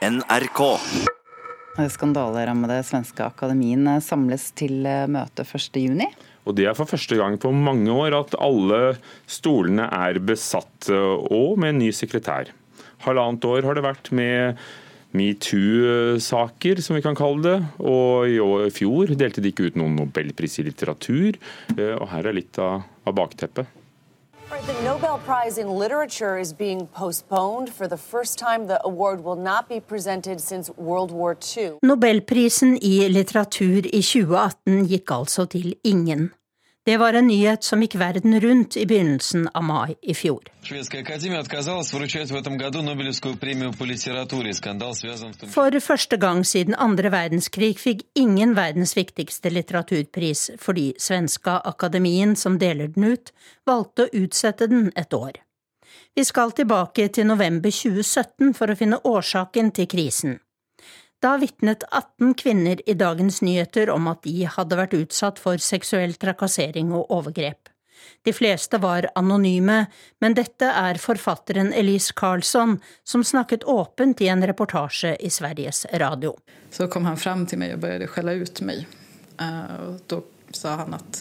NRK. Skandalerammede svenske akademien samles til møte 1.6. Og Det er for første gang på mange år at alle stolene er besatt, og med en ny sekretær. Halvannet år har det vært med metoo-saker, som vi kan kalle det. Og i fjor delte de ikke ut noen nobelpris i litteratur. Og her er litt av, av bakteppet. Nobel Prize in Literature is being postponed. For the first time, the award will not be presented since World War II. Nobelprisen i litteratur i 2018 gikk altså til ingen. Det var en nyhet som gikk verden rundt i begynnelsen av mai i fjor. For første gang siden andre verdenskrig fikk ingen verdens viktigste litteraturpris fordi svenska akademien som deler den ut, valgte å utsette den et år. Vi skal tilbake til november 2017 for å finne årsaken til krisen. Da vitnet 18 kvinner i Dagens Nyheter om at de hadde vært utsatt for seksuell trakassering og overgrep. De fleste var anonyme, men dette er forfatteren Elise Karlsson, som snakket åpent i en reportasje i Sveriges Radio. Så kom han fram til meg og begynte å skjelle ut meg. Uh, da sa han at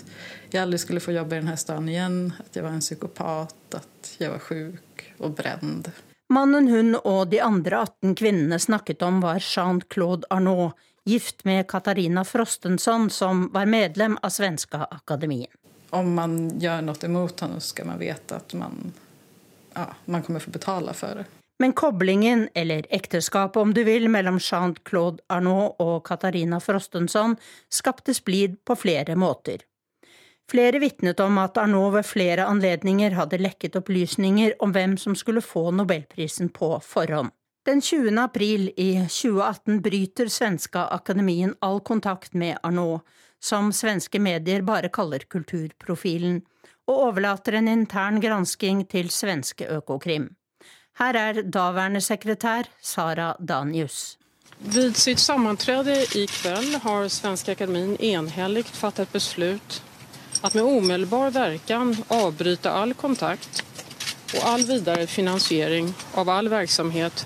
jeg aldri skulle få jobbe i denne staden igjen, at jeg var en psykopat, at jeg var syk og brent. Mannen hun og de andre 18 kvinnene snakket om, var Jean-Claude Arnault, gift med Katarina Frostenson, som var medlem av Svenska Akademien. Om man gjør noe imot ham, skal man vite at man, ja, man kommer få betale for det. Men koblingen, eller ekteskapet om du vil, mellom Jean-Claude Arnault og Katarina Frostenson skapte splid på flere måter. Flere vitnet om at Arnault ved flere anledninger hadde lekket opplysninger om hvem som skulle få nobelprisen på forhånd. Den 20. april i 2018 bryter svenska akademien all kontakt med Arnault, som svenske medier bare kaller kulturprofilen, og overlater en intern gransking til svenske Økokrim. Her er daværende sekretær Sara Danius. Ved sitt sammanträde i kveld har Svenska Akademien enhellig fattet beslut att med omedelbar verkan avbryta all kontakt og all videre finansiering av all verksamhet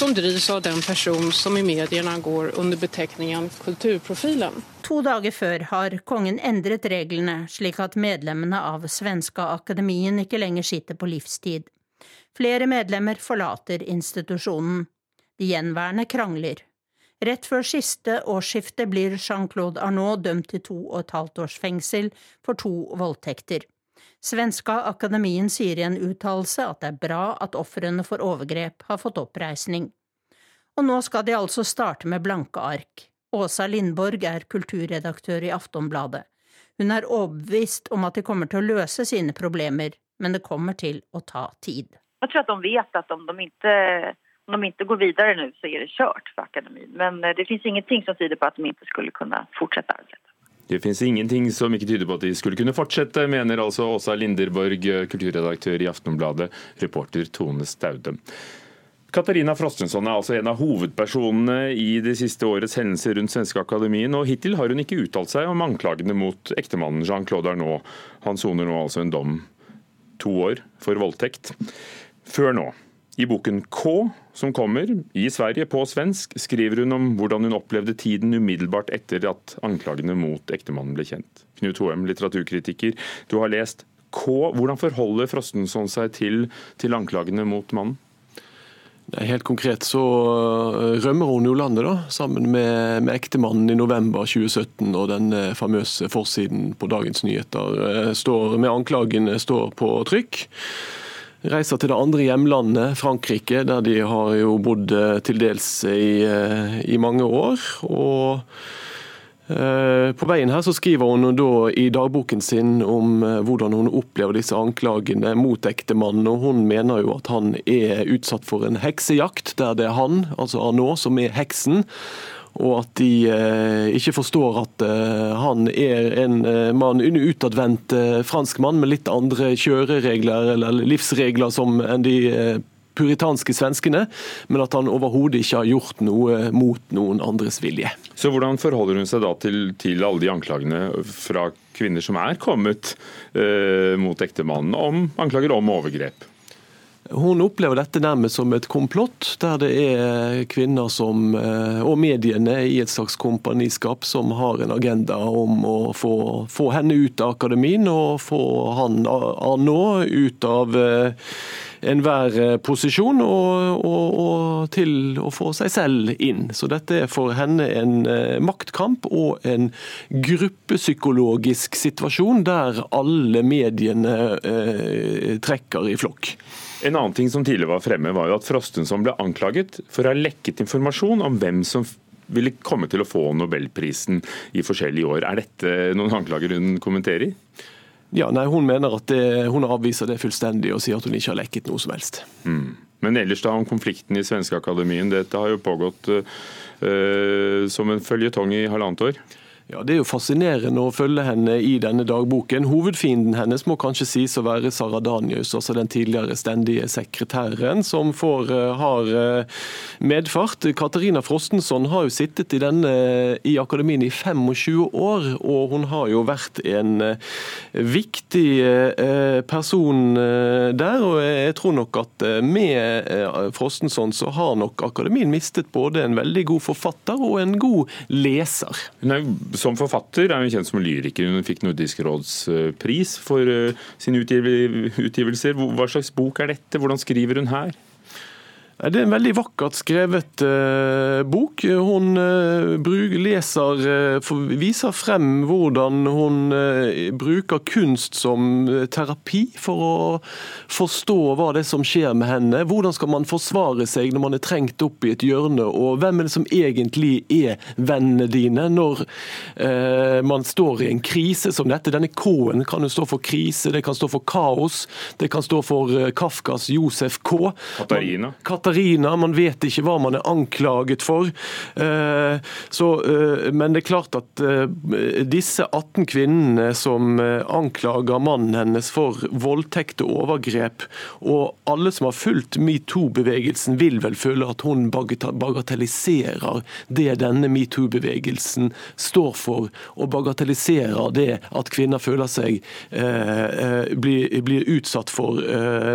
som drivs av den person som i mediene går under beteckningen Kulturprofilen. To dager før har kongen endret reglene slik at medlemmene av Svenska Akademien ikke lenger sitter på livstid. Flere medlemmer forlater institusjonen. De gjenværende krangler. Rett før siste årsskifte blir Jean-Claude Arnault dømt til to og et halvt års fengsel for to voldtekter. Svenska Akademien sier i en uttalelse at det er bra at ofrene for overgrep har fått oppreisning. Og nå skal de altså starte med blanke ark. Åsa Lindborg er kulturredaktør i Aftonbladet. Hun er overbevist om at de kommer til å løse sine problemer, men det kommer til å ta tid. Jeg tror at de vet at om de ikke de ikke går videre nå, så er det kjørt for akademien. Men eh, det finnes ingenting som tyder på at de ikke skulle kunne fortsette arbeidet. Det finnes ingenting som ikke tyder på at de skulle kunne fortsette, mener altså Åsa Linderborg, kulturredaktør i Aftenbladet, reporter Tone Staude. Katarina Frostensson er altså en av hovedpersonene i de siste årets hendelser rundt Svenske Akademien, og hittil har hun ikke uttalt seg om anklagene mot ektemannen Jean-Claude Arnault. Han soner nå altså en dom to år for voldtekt. Før nå. I boken K, som kommer i Sverige på svensk, skriver hun om hvordan hun opplevde tiden umiddelbart etter at anklagene mot ektemannen ble kjent. Knut Hoem, litteraturkritiker, du har lest K. Hvordan forholder Frostenson seg til, til anklagene mot mannen? Helt konkret så øh, rømmer hun jo landet, da, sammen med, med ektemannen i november 2017. Og den øh, famøse forsiden på Dagens Nyheter øh, står, med anklagene står på trykk reiser til det andre hjemlandet, Frankrike, der de har jo bodd eh, til dels i, eh, i mange år. og eh, på veien her så skriver hun da i dagboken sin om hvordan hun opplever disse anklagene mot ektemannen. og Hun mener jo at han er utsatt for en heksejakt, der det er han, altså Arnaud, som er heksen og at de eh, ikke forstår at eh, han er en eh, mann, en utadvendt fransk mann med litt andre kjøreregler eller livsregler som enn de puritanske svenskene, men at han overhodet ikke har gjort noe mot noen andres vilje. Så Hvordan forholder hun seg da til, til alle de anklagene fra kvinner som er kommet eh, mot ektemannen om anklager om overgrep? Hun opplever dette nærmest som et komplott, der det er kvinner som, eh, og mediene i et slags kompaniskap som har en agenda om å få, få henne ut av akademien og få han Arnault ut av eh, enhver eh, posisjon og, og, og, til å få seg selv inn. Så dette er for henne en maktkamp og en gruppepsykologisk situasjon der alle mediene eh, trekker i flokk. En annen ting som tidligere var fremme, var jo at Frostenson ble anklaget for å ha lekket informasjon om hvem som ville komme til å få nobelprisen i forskjellige år. Er dette noen anklager hun kommenterer? Ja, nei, Hun mener at det, hun avviser det fullstendig og sier at hun ikke har lekket noe som helst. Mm. Men ellers da om konflikten i Svenskeakademien. Dette har jo pågått uh, som en føljetong i halvannet år. Ja, Det er jo fascinerende å følge henne i denne dagboken. Hovedfienden hennes må kanskje sies å være Sara Danius, altså den tidligere stendige sekretæren, som får, uh, har uh, medfart. Katarina Frostenson har jo sittet i, denne, i akademien i 25 år, og hun har jo vært en uh, viktig person der. Og jeg tror nok at med Frostenson så har nok akademien mistet både en veldig god forfatter og en god leser. Nei, som forfatter er hun kjent som lyriker. Hun fikk Nordisk råds eh, pris for eh, sine utgivelser. Hva slags bok er dette? Hvordan skriver hun her? Det er en veldig vakkert skrevet eh, bok. Hun uh, leser, uh, viser frem hvordan hun bruker kunst som terapi for å forstå hva det er som skjer med henne. Hvordan skal man forsvare seg når man er trengt opp i et hjørne, og hvem er det som egentlig er vennene dine når man står i en krise som dette. Denne K-en kan jo stå for krise, det kan stå for kaos, det kan stå for Kafkas Josef K. Katarina. Man, Katarina. Man vet ikke hva man er anklaget for. Eh, så, eh, men det er klart at eh, disse 18 kvinnene som anklager mannen hennes for voldtekt og overgrep, og alle som har fulgt metoo-bevegelsen, vil vel føle at hun bagatelliserer det denne metoo-bevegelsen står for, og bagatelliserer det at kvinner føler seg blir, blir utsatt for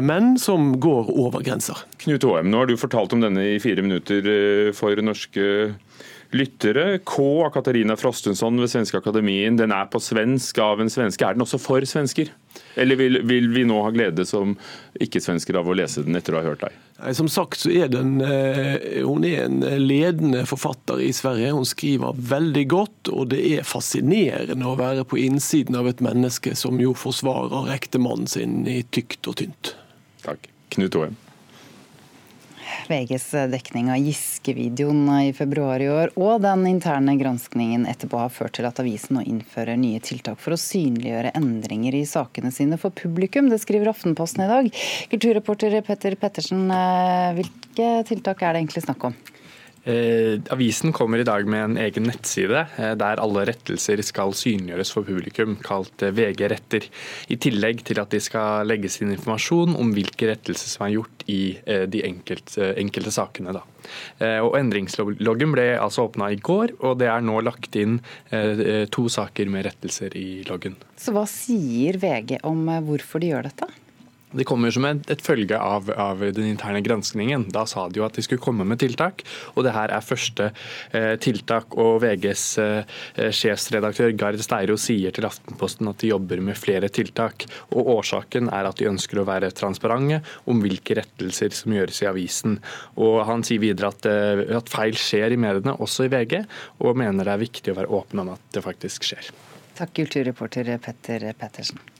menn som går over grenser. Knut Håheim, nå har du fortalt om denne i fire minutter eh, for norske lyttere. K av Katarina Frostenson ved Svenske Akademien. Den er på svensk av en svenske. Er den også for svensker? Eller vil, vil vi nå ha glede som ikke-svensker av å lese den etter å ha hørt deg? Som sagt så er den, eh, hun er en ledende forfatter i Sverige. Hun skriver veldig godt, og det er fascinerende å være på innsiden av et menneske som jo forsvarer ektemannen sin i tykt og tynt. Takk. Knut Åhem. VGs dekning av Giske-videoen i februar i år og den interne granskningen etterpå har ført til at avisen nå innfører nye tiltak for å synliggjøre endringer i sakene sine for publikum. Det skriver Aftenposten i dag. Kulturreporter Petter Pettersen, eh, hvilke tiltak er det egentlig snakk om? Eh, avisen kommer i dag med en egen nettside eh, der alle rettelser skal synliggjøres for publikum, kalt eh, VG retter. I tillegg til at de skal legge sin informasjon om hvilke rettelser som er gjort i eh, de enkelte, enkelte sakene. Da. Eh, og Endringsloggen ble altså åpna i går, og det er nå lagt inn eh, to saker med rettelser i loggen. Så Hva sier VG om hvorfor de gjør dette? Det kommer som et, et følge av, av, den interne granskningen. Da sa de jo at de skulle komme med tiltak, og det her er første eh, tiltak. Og VGs eh, sjefsredaktør Gard Steiro sier til Aftenposten at de jobber med flere tiltak. Og Årsaken er at de ønsker å være transparente om hvilke rettelser som gjøres i avisen. Og Han sier videre at, eh, at feil skjer i mediene, også i VG, og mener det er viktig å være åpen om at det faktisk skjer. Takk, kulturreporter Petter Pettersen.